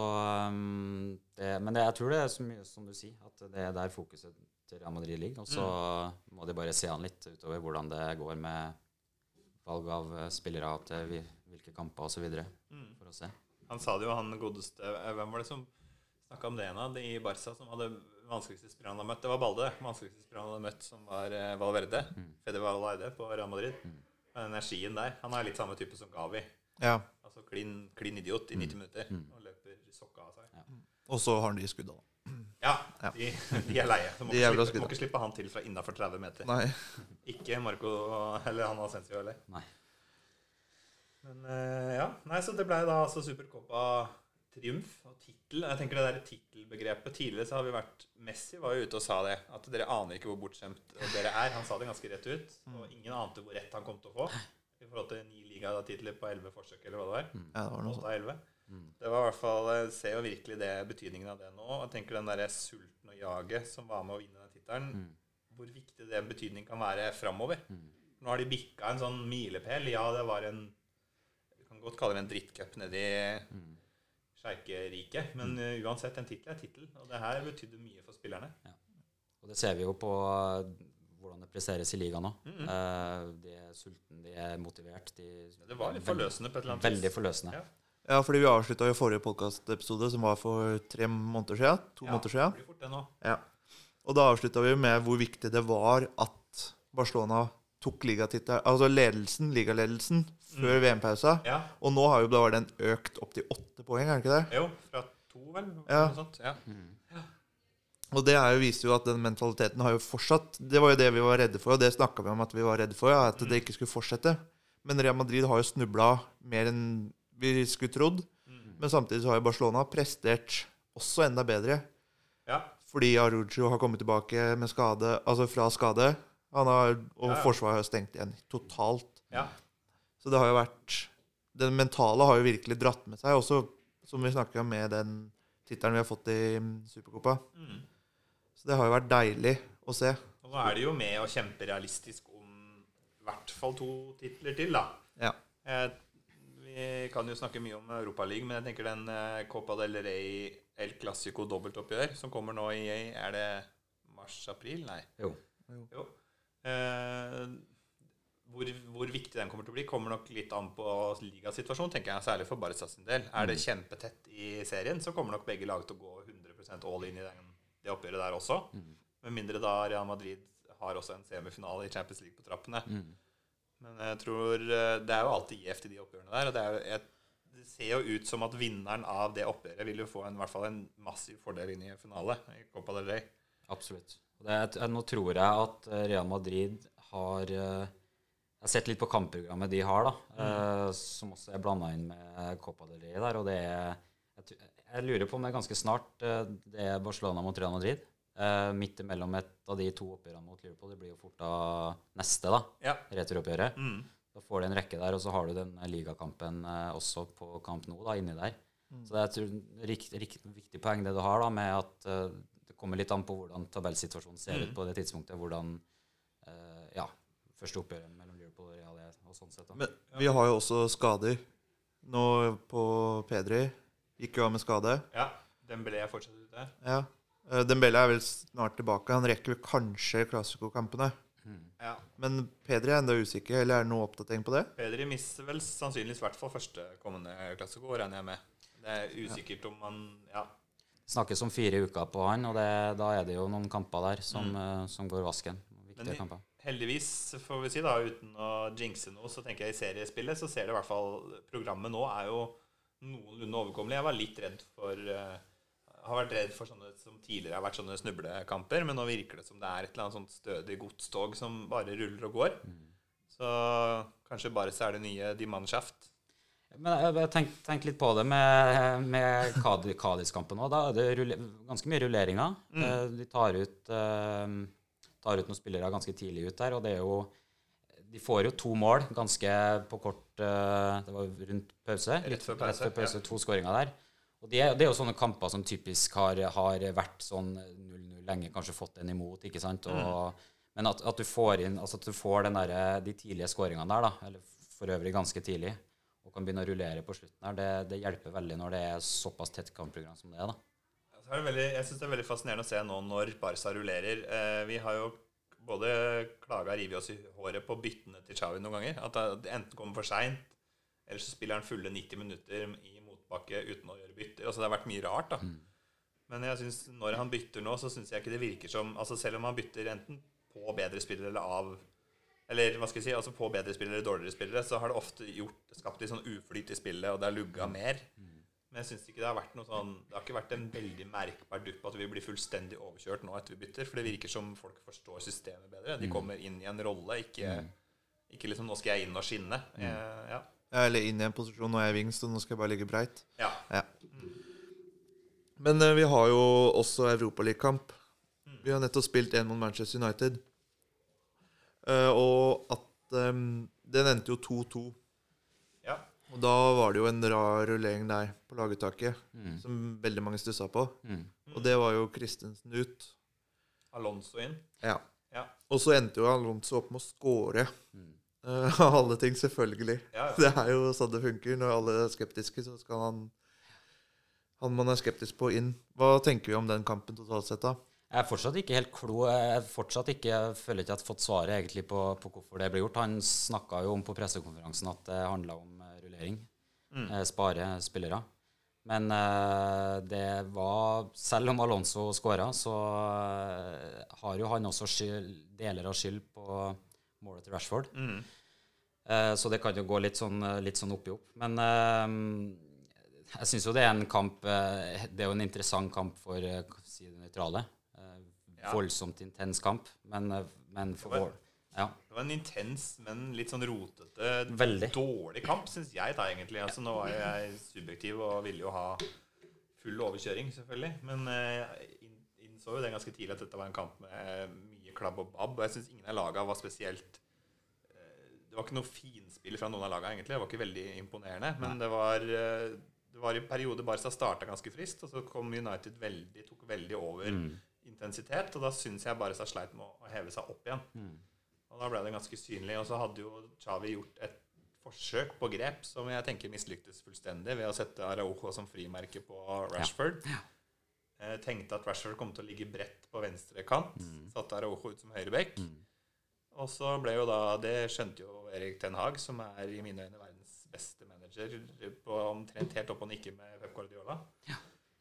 um, det, men det, jeg tror det er så mye som du sier, at det er der fokuset til Real Madrid ligger. Og så må de bare se an litt utover hvordan det går med valg av eh, spillere til vi- hvilke kamper osv. Mm. For å se. Han sa det jo, han godeste eh, Hvem var det som snakka om det ene de i Barca som hadde vanskeligste spilleren han hadde møtt? Det var Balde. Vanskeligste spilleren han hadde møtt, som var Valverde. Valverde. Fede Valverde på Real Madrid. Den energien der. Han er litt samme type som Gavi. Ja. Altså klin, klin idiot i 90 minutter og løper sokka av seg. Og så har han de skudda, da. Ja, Ja. De, de er leie. Så må, De slippe, må ikke slippe han til fra innafor 30 meter. Nei. Ikke Marco eller han Asensio heller. Men eh, ja, nei, så det ble da altså Supercopa triumf og tittel. Jeg tenker det der tittelbegrepet Tidligere så har vi vært Messi var jo ute og sa det. At dere aner ikke hvor bortskjemt dere er. Han sa det ganske rett ut. Og ingen ante hvor rett han kom til å få. I forhold til ni ligatitler på elleve forsøk, eller hva det var. Ja, det var noe sånt. 11. Det var i hvert fall Jeg ser jo virkelig det betydningen av det nå. Jeg tenker den der sulten og jaget som var med å vinne den tittelen, hvor viktig den betydningen kan være framover. Nå har de bikka en sånn milepæl. Ja, det var en kan godt kalle det en drittcup nedi sjeikeriket, men uh, uansett, en tittel er tittel. Og det her betydde mye for spillerne. Og det ser vi jo på eh, hvordan det presteres i ligaen nå. Mhm. Eh, de er sultne, de er motivert. De, Det var litt forløsende på et eller annet Veldig forløsende. Ja. Ja, fordi vi avslutta jo forrige podkastepisode, som var for tre måneder siden. To Ja, måneder siden. det blir fort det nå. Ja. Og da avslutta vi med hvor viktig det var at Barcelona tok ligatittelen altså ledelsen, ligaledelsen før VM-pausa. Ja. Og nå har jo da den økt opp til åtte poeng, er det ikke det? Jo, fra to, vel? Ja. Noe sånt. Ja. Og det er jo, viser jo at den mentaliteten har jo fortsatt. Det var jo det vi var redde for, og det snakka vi om at vi var redde for, ja, at det ikke skulle fortsette. Men Real Madrid har jo snubla mer enn vi skulle trodd. Men samtidig så har jo Barcelona prestert også enda bedre. ja. Fordi Arujo har kommet tilbake med skade, altså fra skade. Han har, og Ja, ja. Forsvaret har stengt igjen totalt. ja. Så det har jo vært Den mentale har jo virkelig dratt med seg, også som vi snakka om med den tittelen vi har fått i Supercopa. Mm. Så det har jo vært deilig å se. Og nå er de jo med å kjempe realistisk om i hvert fall to titler til, da. Ja. Eh, vi kan jo snakke mye om Europaligaen, men jeg tenker den eh, Copa del Rey El Clásico dobbeltoppgjør som kommer nå i Er det mars-april? Nei. Jo. Jo. Eh, hvor, hvor viktig den kommer til å bli, kommer nok litt an på ligasituasjonen, tenker jeg, særlig for Barca sin del. Er det kjempetett i serien, så kommer nok begge lag til å gå 100% all in i den, det oppgjøret der også. Med mindre da Real Madrid har også en semifinale i Champions League på trappene. Men jeg tror eh, det er jo alltid gjevt i de oppgjørene der. Og det, jo, jeg, det ser jo ut som at vinneren av det oppgjøret vil jo få en, i hvert fall en massiv fordel inn i finale i Copa del Rey. Absolutt. Det, nå tror jeg at eh, Real Madrid har eh, Jeg har sett litt på kampprogrammet de har, da, eh, som også er blanda inn med Copa del Rey der. Og det er jeg, jeg lurer på om det er ganske snart eh, det er Barcelona mot Real Madrid. Eh, midt imellom et av de to oppgjørene mot Liverpool. Det blir jo fort da neste, da. Ja. Returoppgjøret. Mm. Da får du en rekke der, og så har du den ligakampen eh, også på kamp nå, da, inni der. Så det er et rikt, rikt, viktig poeng det du har da, med at eh, det kommer litt an på hvordan tabellsituasjonen ser ut på det tidspunktet. Hvordan eh, ja, første oppgjøret mellom Liverpool og Real er, og sånn sett. da. Men vi har jo også skader. Nå på Pedri gikk jo av med skade. ja. Dembélé er fortsatt ute. Ja. Dembélé Dembele er vel snart tilbake. Han rekker vel kanskje klassikokampene. Ja. Men Pedri er enda usikker, eller er det noe oppdatering på det? Pedri mister vel sannsynligvis i hvert fall første kommende klassiko, regner jeg med. Det er usikkert om han Ja. Snakkes om fire uker på han, og det, da er det jo noen kamper der som, mm. som går vasken. Viktige Men kamper. Heldigvis, får vi si, da, uten å jinxe noe, så tenker jeg i seriespillet så ser det i hvert fall Programmet nå er jo noenlunde overkommelig. Jeg var litt redd for eh, har vært redd for sånne som tidligere har vært sånne snublekamper, men nå virker det som det er et eller annet sånt stødig godstog som bare ruller og går. Så kanskje bare så er det nye Dimanshaft. Men jeg jeg tenk, tenk litt på det med, med Kadi- Kadis-kampen òg. Da er det rulle, ganske mye rulleringer. Mm. De tar ut, eh, tar ut noen spillere ganske tidlig ut der, og det er jo De får jo to mål ganske på kort eh, Det var rundt pause. Rett før pause, Rett før pause To skåringer der. Og det, det er jo sånne kamper som typisk har, har vært sånn 0-0 lenge, kanskje fått en imot, ikke sant. Og, Men at, at du får inn Altså at du får den der, de tidlige skåringene der, da, eller for øvrig ganske tidlig, og kan begynne å rullere på slutten her, det, det hjelper veldig når det er såpass tett kampprogram som det er. da. Det veldig, jeg syns det er veldig fascinerende å se nå når Barca rullerer. Eh, vi har jo både klaga og revet oss i håret på byttene til Xavi noen ganger. At det enten kommer for seint, eller så spiller han fulle 90 minutter i motbakke uten å gjøre bytter. Altså det har vært mye rart, da. Men jeg synes, når han bytter nå, så syns jeg ikke det virker som altså Selv om han bytter enten på bedre spillere eller av Eller hva skal jeg si, altså på bedre spillere eller dårligere spillere, så har det ofte gjort, skapt litt sånn uflyt i spillet, og det har lugga mer. Men jeg synes ikke det har vært noe sånn Det har ikke vært en veldig merkbar dupp at vi blir fullstendig overkjørt nå etter vi bytter. For det virker som folk forstår systemet bedre. De kommer inn i en rolle, ikke, ikke liksom 'nå skal jeg inn og skinne'. Eh, ja. Eller inn i en posisjon, nå er jeg wings, så nå skal jeg bare ligge breit. ja. Ja. Men eh, vi har jo også Europaligakamp. Vi har nettopp spilt en mot Manchester United. Eh, og at eh, Den endte jo 2-2. Og da var det jo en rar rullering der på laguttaket, som veldig mange stussa på. Mm. Og det var jo Christensen ut. Alonso inn. Ja. Ja. Og så endte jo Alonso opp med å score. Mm. Av alle ting, selvfølgelig. Ja, ja. Det er jo sånn det funker. Når alle er skeptiske, så skal han han man er skeptisk på, inn. Hva tenker vi om den kampen totalt sett, da? Jeg er fortsatt ikke helt klo. Jeg fortsatt ikke, jeg føler ikke jeg har fått svaret egentlig på, på hvorfor det ble gjort. Han snakka jo om på pressekonferansen at det handla om eh, rullering. Eh, spare spillere. Men eh, det var Selv om Alonso skåra, så eh, har jo han også skyld, deler av skyld på målet til Rashford. Eh, så det kan jo gå litt sånn, litt sånn opp i opp. Men jeg syns jo det er en kamp Det er jo en interessant kamp for si det nøytrale. Ja. Voldsomt intens kamp, men, men for vår Ja. Det var en intens, men litt sånn rotete, Veldig. dårlig kamp, syns jeg da egentlig. Altså, nå var jeg subjektiv og ville jo ha full overkjøring, selvfølgelig. Men eh, jeg innså jo det ganske tidlig at dette var en kamp med eh, mye klabb og babb. Og jeg syns ingen av laga var spesielt eh, Det var ikke noe finspill fra noen av laga, egentlig. Det var ikke veldig imponerende. Men det var, eh, det var i perioder Barca starta ganske friskt, og så kom United veldig, tok veldig over intensitet. Og da syns jeg Barca sleit med å heve seg opp igjen. Og da ble det ganske synlig. Og så hadde jo Xavi gjort et forsøk på grep som jeg tenker mislyktes fullstendig, ved å sette Araujo som frimerke på Rashford. Eh, tenkte at Rashford kom til å ligge bredt på venstre kant. Satte Araujo ut som høyreback. Og så ble jo da Det skjønte jo Erik Ten Hag, som er i mine øyne verdens beste manager, på omtrent helt opp og nikke med Pep Guardiola.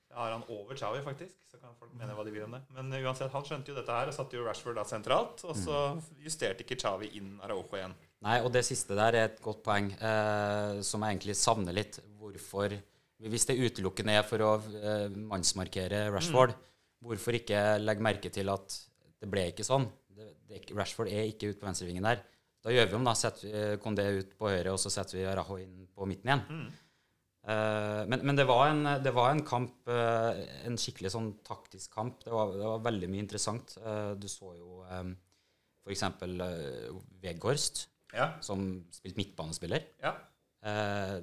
Da har han over Xavi, faktisk. Så kan folk mene hva de vil om det. Men uansett, han skjønte jo dette her og satte jo Rashford da sentralt. Og så justerte ikke Xavi inn Araujo igjen. Nei, og det siste der er et godt poeng, eh, som jeg egentlig savner litt. Hvorfor Hvis det utelukkende er for å eh, mannsmarkere Rashford, hvorfor ikke legge merke til at det ble ikke sånn? Det, det, Rashford er ikke ute på venstrevingen der. Da gjør vi om, da. Setter vi eh, Kondé ut på høyre, og så setter vi Araujo inn på midten igjen. Eh, men men det, var en, det var en kamp, eh, en skikkelig sånn taktisk kamp. Det var, det var veldig mye interessant. Eh, du så jo f.eks. Veghorst Ja. som spilte midtbanespiller. ja. Eh,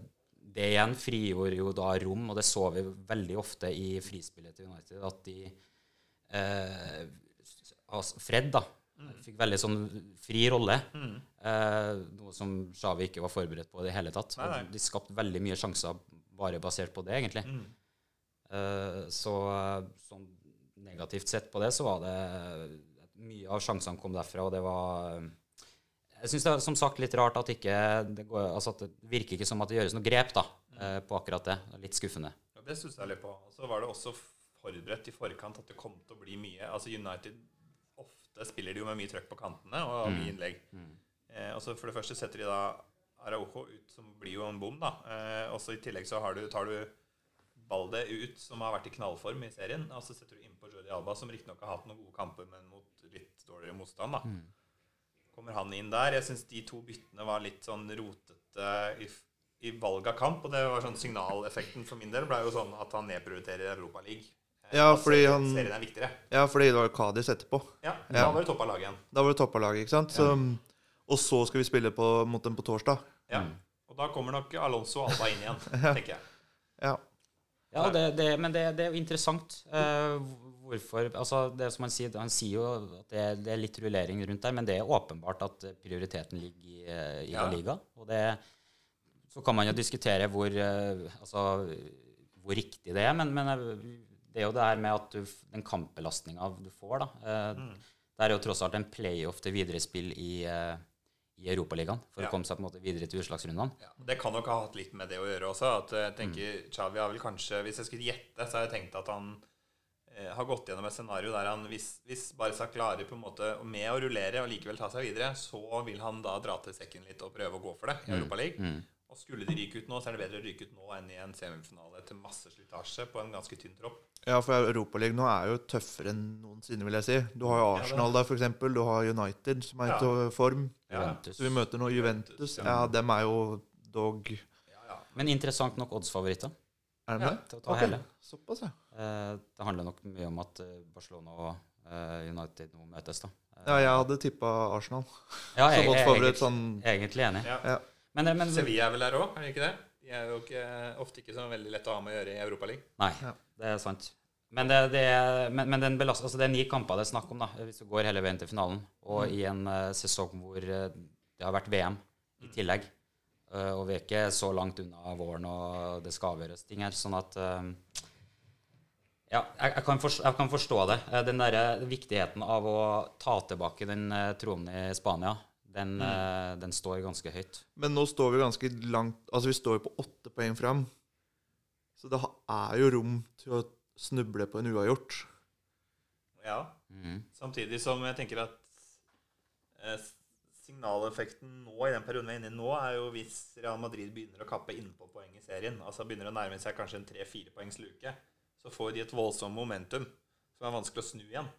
det igjen frigjorde jo da rom, og det så vi veldig ofte i frispillet til United, at de eh, altså Fred, da, fikk veldig sånn fri rolle. Eh, noe som Xavi ikke var forberedt på i det hele tatt. Nei, nei. De skapte veldig mye sjanser bare basert på det, egentlig. Eh, så eh, sånn negativt sett på det, så var det Mye av sjansene kom derfra, og det var jeg syns det er som sagt litt rart at ikke det, går, altså at det virker ikke som at det gjøres noe grep da, eh, på akkurat det. Det Litt skuffende. Ja, det syns jeg litt på. Og så var det også forberedt i forkant at det kom til å bli mye Altså United ofte spiller de jo med mye trøkk på kantene og mye innlegg. Eh, og så For det første setter de da Araujo ut, som blir jo en bom. da. Eh, og så I tillegg så har du, tar du Balde ut, som har vært i knallform i serien. Og så setter du innpå Jordi Alba, som riktignok har hatt noen gode kamper, men mot litt dårligere motstand. da. Kommer han inn der? Jeg syns de to byttene var litt sånn rotete i, i valg av kamp. Og det var sånn signaleffekten for min del ble jo sånn at han nedprioriterer Europaligaen. Ja, fordi han- Serien er viktigere. Ja, fordi det var Kadis etterpå. Ja, Ja. Da var det topp av laget igjen. Da var det toppa laget, ikke sant? Så, og så skal vi spille på, mot dem på torsdag. Ja. Og da kommer nok Alonso og Alba inn igjen, tenker jeg. Ja. Ja, det, det, men det, det er jo interessant. Uh, hvorfor Altså, det som han sier, han sier jo at det, det er litt rullering rundt der, men det er åpenbart at prioriteten ligger i, eh, i Ja. La Liga. Og det Så kan man jo diskutere hvor uh, Altså hvor riktig det er, men, men det er jo det her med at du, den kampbelastninga du får, da. uh, Mm. Det er jo tross alt en playoff til videre spill i, i Europaligaen for Ja. å komme seg på en måte videre til utslagsrundene. Ja, det kan nok ha hatt litt med det å gjøre også. At jeg tenker Xavi har vel kanskje Hvis jeg skulle gjette, så har jeg tenkt at han eh, har gått gjennom et scenario der han hvis, hvis Barca klarer på en måte med å rullere og likevel ta seg videre, så vil han da dra til sekken litt og prøve å gå for det i Europaligaen. Og skulle de ryke ut nå, så er det bedre å ryke ut nå enn i en semifinale til masse slitasje på en ganske tynn tropp. Ja, for Europaligaen nå er jo tøffere enn noensinne, vil jeg si. Du har jo Arsenal der, for eksempel. Du har United, som er i Ja. form. Ja, Juventus. Så vi møter nå Juventus. Ja, dem er jo dog ja, ja. Men interessant nok oddsfavoritter. Er de Ja, det? til å ta Ok, hele. Såpass, ja. Eh, Det handler nok mye om at eh, Barcelona og eh, United nå møtes, da. Eh, Ja, jeg hadde tippa Arsenal. ja, Så jeg, jeg, jeg, sånn jeg er egentlig enig. ja. Ja. Men, men Sevilla er vel der òg, er det ikke det? De er jo ikke, ofte ikke så veldig lett å ha med å gjøre i Europaligaen. Nei, Ja. det er sant. Men det, det, er- men, men den belast, altså det er ni kamper det er snakk om, da, hvis du går hele veien til finalen. Og i en uh, sesong hvor uh, det har vært VM i tillegg. Uh, og vi er ikke så langt unna våren, og det skal avgjøres ting her. Sånn at Ja, jeg, jeg, kan forstå, jeg kan forstå det. Den derre viktigheten av å ta tilbake den tronen i Spania, den, eh, den står ganske høyt. Men nå står vi ganske langt Altså, vi står jo på åtte poeng fram. Så det er jo rom til å snuble på en uavgjort. Ja. Mm. Samtidig som jeg tenker at eh, signaleffekten nå i den perioden vi er inne i nå, er jo hvis Real Madrid begynner å kappe innpå poeng i serien, altså begynner å nærme seg kanskje en tre-fire poengs luke, så får de et voldsomt momentum som er vanskelig å snu igjen.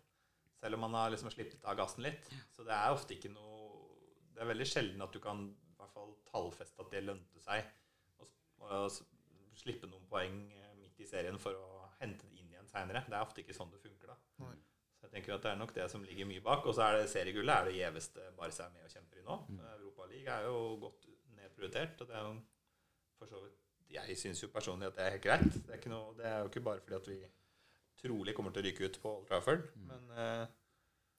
Selv om man har liksom sluppet av gassen litt. Så det er ofte ikke noe Det er veldig sjelden at du kan i hvert fall tallfeste at det lønte seg å slippe noen poeng eh, midt i serien for å hente det inn igjen seinere. Det er ofte ikke sånn det funker, da. Så jeg tenker at det er nok det som ligger mye bak. Og så er det seriegullet er det gjeveste Barca er med og kjemper i nå. Mm. Europaligaen er jo godt nedprioritert. Og det er jo for så vidt Jeg syns jo personlig at det er helt greit. Det er, ikke noe, det er jo ikke bare fordi at vi trolig kommer til å ryke ut på Old Trafford. Mm. Men uh,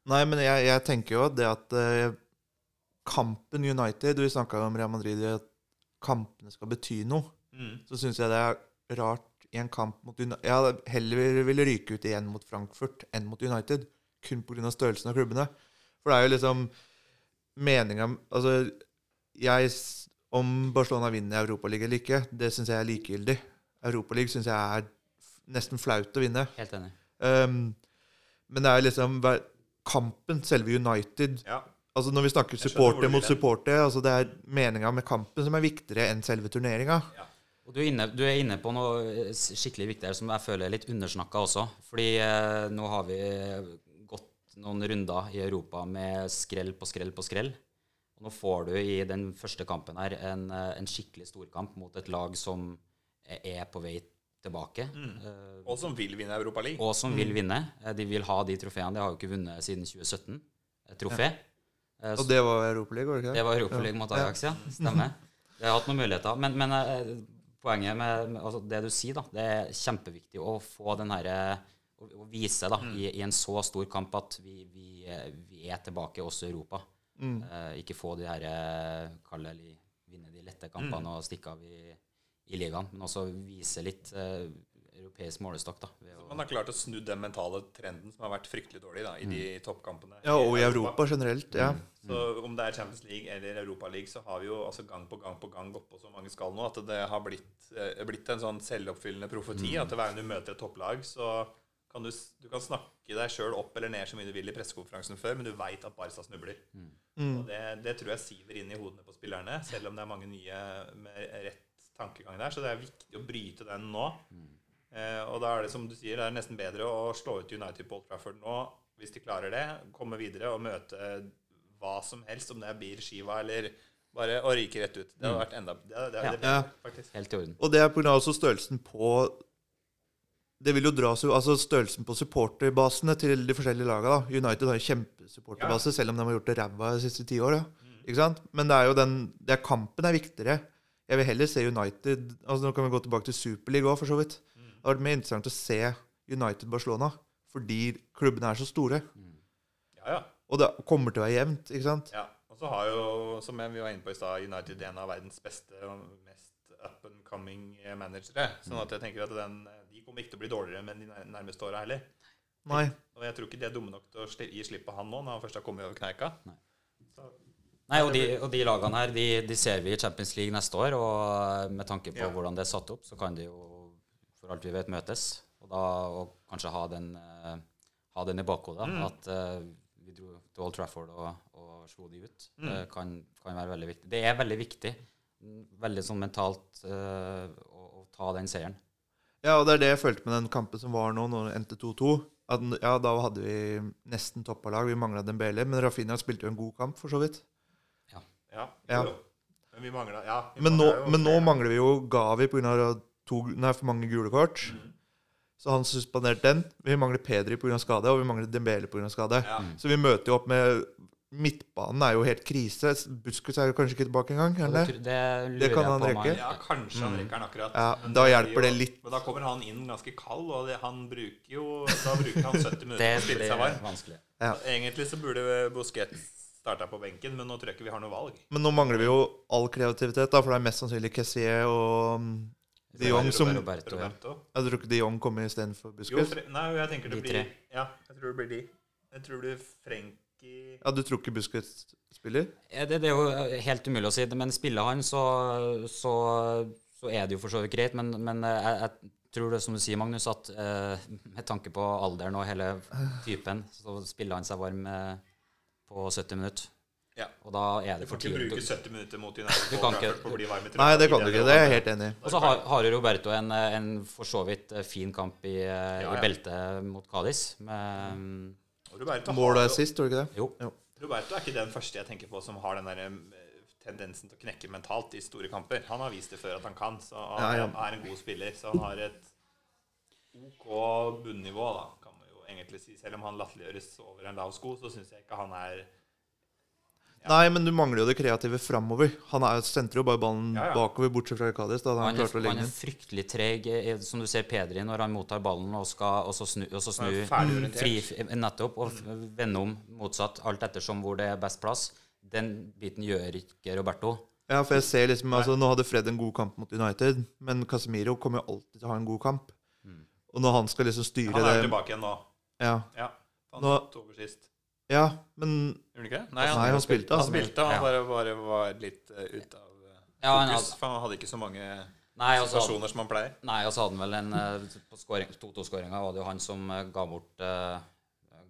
Nei, men jeg, jeg tenker jo det at eh, kampen United Vi snakka om Real Madrid, at kampene skal bety noe. mm, Så syns jeg det er rart i en kamp mot United Jeg heller ville ryke ut igjen mot Frankfurt enn mot United. Kun pga. størrelsen av klubbene. For det er jo liksom meninga Altså, jeg Om Barcelona vinner Europaligaen eller ikke, det syns jeg er likegyldig. Europaligaen syns jeg er nesten flaut å vinne. Helt enig. Um, men det er liksom kampen, selve United ja. Altså Når vi snakker supporter mot supporter, altså det er meninga med kampen som er viktigere enn selve turneringa. Og du er, inne, du er inne på noe eh, skikkelig viktig her som jeg føler er litt undersnakka også. Fordi eh, nå har vi gått noen runder i Europa med skrell på skrell på skrell. Og nå får du i den første kampen her en, eh, en skikkelig storkamp mot et lag som er- på vei tilbake. eh, Og som vil vinne Europaligaen. og som vil vinne. Eh, De vil ha de trofeene. De har jo ikke vunnet siden 2017. Et trofé. Eh, Og det var Europaligaen, var det ikke det det? var Europaligaen mot Ajax, ja. Stemmer. Vi har hatt noen muligheter. Men, men eh, poenget med, med altså det du sier, da, det er kjempeviktig å få den herre å, å vise da, i, i en så stor kamp at vi, vi, eh, vi er tilbake også i Europa. Mm. Eh, ikke få de her eh, kalle eller vinne de lette kampene og stikke av i, i ligaen, men også vise litt eh, europeisk målestokk. da. Så Man har klart å snu den mentale trenden som har vært fryktelig dårlig da, i de toppkampene. Ja, og i Europa generelt. Ja. Så om det er Champions League eller Europaligaen, så har vi jo altså gang på gang på gang gått på så mange skall nå at det har blitt, eh, blitt en sånn selvoppfyllende profeti. At hver gang du møter et topplag, så kan du, du kan snakke deg sjøl opp eller ned så mye du vil i pressekonferansen før, men du veit at Barca snubler. Mm. Og det, det tror jeg siver inn i hodene på spillerne, selv om det er mange nye med rett tankegang der. Så det er viktig å bryte den nå. Eh, og da er det som du sier, det er nesten bedre å slå ut United på Old Trafford nå, hvis de klarer det. Komme videre og møte hva som helst, om det er Bir Shiva eller bare å ryke rett ut. Det hadde vært enda Det, det, det, Ja. det, Ja. faktisk. Helt i orden. Og det er pga. også størrelsen på Det vil jo dra altså størrelsen på supporterbasene til de forskjellige lagene. da. United har en kjempesupporterbase, selv om de har gjort det ræva de siste ti åra. Ikke sant? Men det er jo den det er Kampen er viktigere. Jeg vil heller se United altså Nå kan vi gå tilbake til Superliga òg, for så vidt. Det har vært mer interessant å se United-Barcelona fordi klubbene er så store. Ja, ja. Og det kommer til å være jevnt. ikke sant? Ja, og så har jo, som vi var inne på i stad, United en av verdens beste og mest up and coming managere. Sånn at jeg tenker at den, de kommer ikke til å bli dårligere med de nærmeste åra heller. Nei. Og jeg tror ikke de er dumme nok til å gi slipp på han nå, når han først har kommet over kneika. Nei. Så, Nei, og de, og de lagene her, de, de ser vi i Champions League neste år, og med tanke på Ja. hvordan det er satt opp, så kan de jo for alt vi vet møtes. Og da og kanskje ha den, uh, ha den i bakhodet, Mm. at eh, vi dro til Old Trafford og, og slo de ut. Mm. Det kan, kan være veldig viktig. Det er veldig viktig, veldig sånn mentalt, eh, å, å ta den seieren. Ja, og det er det jeg følte med den kampen som var nå, når det endte 2-2. At Ja, da hadde vi nesten toppa lag. Vi mangla Dembele, men Rafinha spilte jo en god kamp, for så vidt. ja, Ja. ja. Men vi mangler ja, vi Men nå, jo men nå mangler vi jo Gavi pga. Nei, for mange gule kort. Mm. Så han suspenderte den. Vi mangler Pedri pga. skade, og vi mangler Dembele pga. skade. Ja. Så vi møter jo opp med Midtbanen er jo helt krise. Busquets er jo kanskje ikke tilbake engang? Eller? det, det lurer Det kan han rekke. Ja, kanskje han rekker den akkurat. Ja, da det hjelper det litt. Men da kommer han inn ganske kald, og det, han bruker jo Da bruker han 70 minutter på å spille seg varm. vanskelig. Ja. Egentlig så burde Busquets starta på benken, men nå tror jeg ikke vi har noe valg. Men nå mangler vi jo all kreativitet, da, for det er mest sannsynlig Kessie og De Jong som Roberto, ja. Roberto. Jeg tror ikke De Jong kommer istedenfor Busquets. Nei, jeg tenker det De blir tre. Ja, jeg tror det blir de. Jeg tror det blir Frenkie Ja, Du tror ikke Busquets spiller? Ja, Det, det er jo eh, helt umulig å si, men spiller han, så, så, så er det jo for så vidt greit. Men, men eh, jeg, jeg tror det som du sier, Magnus, at eh, med tanke på alderen og hele typen, så spiller han seg varm eh, på 70 minutter. Ja. Og da er Du det for får ikke bruke 70 minutter mot United Du kan ikke- på å bli varm i. Nei, det kan du ikke. Det er jeg helt enig i. Og så har, har jo Roberto en, en for så vidt eh, fin kamp i, eh, Ja, i beltet mot Cádiz. Med mm, Og Roberto, er sist, tror du ikke det? Jo. Roberto er ikke den første jeg tenker på som har den der eh, tendensen til å knekke mentalt i store kamper. Han har vist det før at han kan, så han Ja, ja. er en god spiller. Så han har et OK bunnivå, da, kan man jo egentlig si. Selv om han latterliggjøres over en lav sko, så syns jeg ikke han er. Nei, men du mangler jo det kreative framover. Han er, sentrer jo bare ballen Ja, ja. bakover, bortsett fra Cádiz. Da han Han er, å han er fryktelig treg, eh, som du ser Pedri når han mottar ballen og, skal, og så snu, og så snu fri, nettopp, og vende om motsatt, alt ettersom hvor det er best plass. Den biten gjør ikke Roberto. Ja, for jeg ser liksom, altså Nå hadde Fred en god kamp mot United, men Casemiro kommer jo alltid til å ha en god kamp. Og når han skal liksom styre det Han er det tilbake igjen nå. Ja, Ja. Han Nå- tok over sist. Ja men Gjorde han ikke det? Nei, han spilte, Han altså. spilte, han Ja. bare, bare var litt uh, ute av uh, Ja, fokus. hadde- For han hadde ikke så mange Nei, og så hadde, situasjoner som han pleier. nei, og så hadde han vel en uh, På scoring- 2-2-skåringa var det jo han som ga bort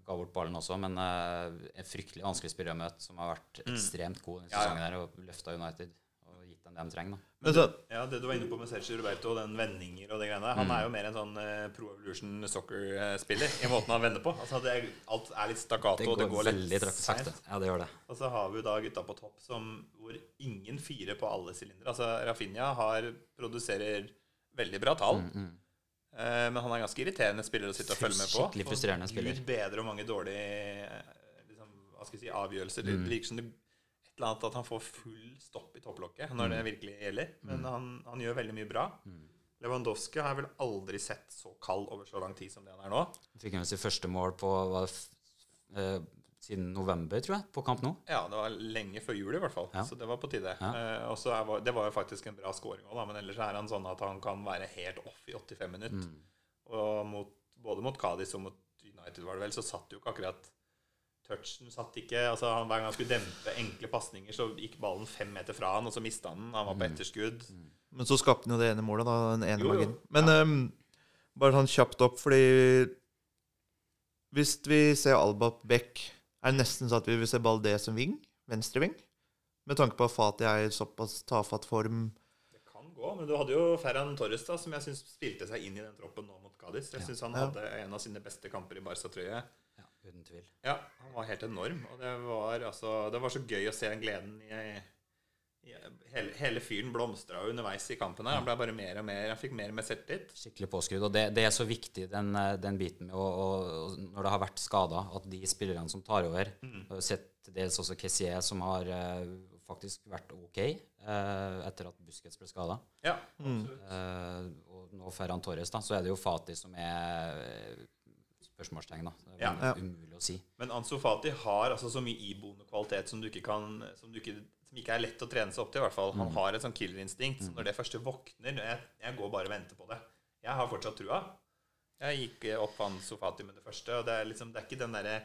Ga bort ballen også, men en fryktelig vanskelig spiller å møte, som har vært ekstremt god denne sesongen Ja, ja. her og løfta United og gitt dem det de trenger. da. Men så, Ja, Det du var inne på med Sergio Roberto, den vendinger og det greiene Han er jo mer en sånn uh, Pro Evolution Soccer-spiller i måten han vender på. Altså det Alt er litt stakkato, Det og det går går veldig litt sakte. Ja, det gjør det. Og så har vi da gutta på topp som, hvor ingen firer på alle sylindere. Altså Rafinha har, produserer veldig bra tall. Mm, Eh, men han er ganske irriterende spiller å sitte og følge med på. Skikkelig frustrerende Og spiller. Gud bedre og mange dårlige eh, liksom, hva skal jeg si, avgjørelser. Mm. Det virker som det, et eller annet at han får full stopp i topplokket når Mm. det virkelig gjelder. Men han, han gjør veldig mye bra. Lewandowski har jeg vel aldri sett så kald over så lang tid som det han er nå. Fikk han sitt første mål på eh, siden november, tror jeg, på kamp nå. Ja, det var lenge før jul i hvert fall. Ja. Så det var på tide. Ja. Eh, og så det var jo faktisk en bra scoring òg, men ellers er han sånn at han kan være helt off i 85 minutter. Mm. Og mot, både mot Cádiz og mot United var det vel, så satt jo ikke akkurat Touchen satt ikke altså han, Hver gang han skulle dempe enkle pasninger, så gikk ballen fem meter fra han, og så mista han den. Han var på etterskudd. men så skapte han jo det ene målet, da. Den ene Jo, jo. Men Men um, bare sånn kjapt opp, fordi Hvis vi ser Alba Beck, er det nesten sånn at vi vil se Baldé som ving? Venstreving? Med tanke på at Fati er i såpass tafatt form. Det kan gå. Men du hadde jo Ferran Torres, da, som jeg syns spilte seg inn i den troppen nå mot Cádiz. Jeg syns han Ja. hadde en av sine beste kamper i Barca-trøye. Ja, uten tvil. Ja, han var helt enorm. Og det var, altså, det var så gøy å se den gleden i, i hele, hele fyren blomstra underveis i kampen. her. Han ble bare mer og mer Han fikk mer og mer selvtillit. Skikkelig påskrudd. Og det, det er så viktig, den, eh, den biten med å, å, Når det har vært skader, at de spillerne som tar over Mm. Jeg har sett dels også Kessier, som har eh, faktisk vært OK eh, etter at Busquets ble skada. Ja, Mm. Eh, og nå Ferran Torres, da, så er det jo Fati som er eh, spørsmålstegn, da. Det er Ja. Umulig å si. Men Ansu Fati har altså så mye iboende kvalitet som, du ikke kan, som, du ikke, som ikke er lett å trene seg opp til. i hvert fall. Han har et sånn killerinstinkt. Så når det første våkner jeg, jeg går bare og venter på det. Jeg har fortsatt trua. Jeg gikk opp Ansu Fati med det første. og Det er, liksom, det er ikke den derre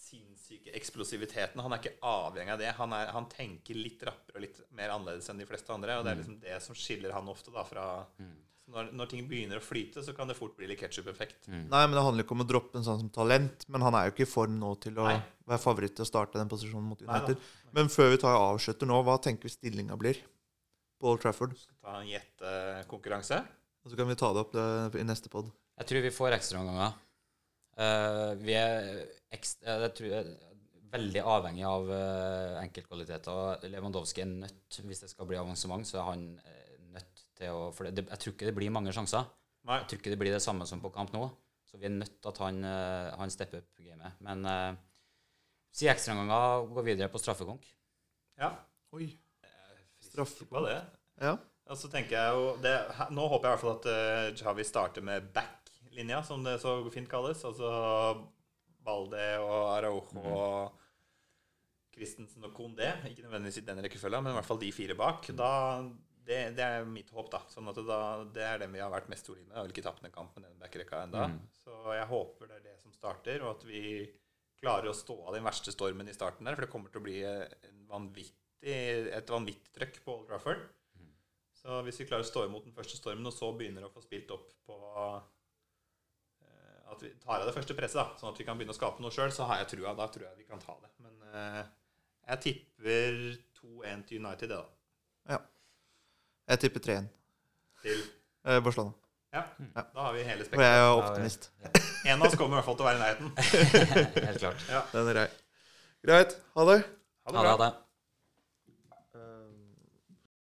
sinnssyke eksplosiviteten. Han er ikke avhengig av det. Han, er, han tenker litt rappere og litt mer annerledes enn de fleste andre. Og det er liksom det som skiller han ofte da fra så når, når ting begynner å flyte, så kan det fort bli litt ketsjup-effekt. Nei, men det handler ikke om å droppe en sånn som talent. Men han er jo ikke i form nå til å Nei. være favoritt til å starte den posisjonen mot Nei. United. Men før vi tar avslutter nå, hva tenker vi stillinga blir på Old Trafford? Skal Ta en gjettekonkurranse. Og så kan vi ta det opp det, i neste pod. Jeg tror vi får ekstraomganger. Uh, vi er ekst, eh, jeg tror jeg veldig avhengig av uh, enkeltkvaliteter. Lewandowski er nødt, hvis det skal bli avansement, så er han eh, nødt til å For det, jeg tror ikke det blir mange sjanser. Nei. Jeg tror ikke det blir det samme som på kamp nå. Så vi er nødt til at han, eh, han stepper opp gamet. Men uh, si ekstraomganger, gå videre på straffekonk. Ja. Oi. Straffekonk. Var det. Ja. Og så tenker jeg jo det, Nå håper jeg i hvert fall at uh, Javi starter med back-linja, som det så fint kalles. Altså Balde og Araujo og Christensen og Kondé. Ikke nødvendigvis i den rekkefølga, men i hvert fall de fire bak. Da, det, det er mitt håp, da. Sånn at det, da, det er dem vi har vært mest solide med. Jeg har vel ikke tapt en kamp med den backrekka ennå. Mm. Så jeg håper det er det som starter, og at vi klarer å stå av den verste stormen i starten der. For det kommer til å bli en vanvittig, et vanvittig trøkk på Old Trafford. Så hvis vi klarer å stå imot den første stormen, og så begynner å få spilt opp på uh, At vi tar av det første presset, da, sånn at vi kan begynne å skape noe sjøl, så har jeg trua. Da tror jeg vi kan ta det. Men uh, jeg tipper 2-1 til United, det, da. Jeg tipper 3-1. Til Eh, Barcelona. Ja, Ja. da har vi hele Og jeg er er optimist. En av oss kommer i hvert fall til å være i nærheten. Helt klart. Den er grei. Greit. Ha det. Ha det Ha bra. det. Ha det.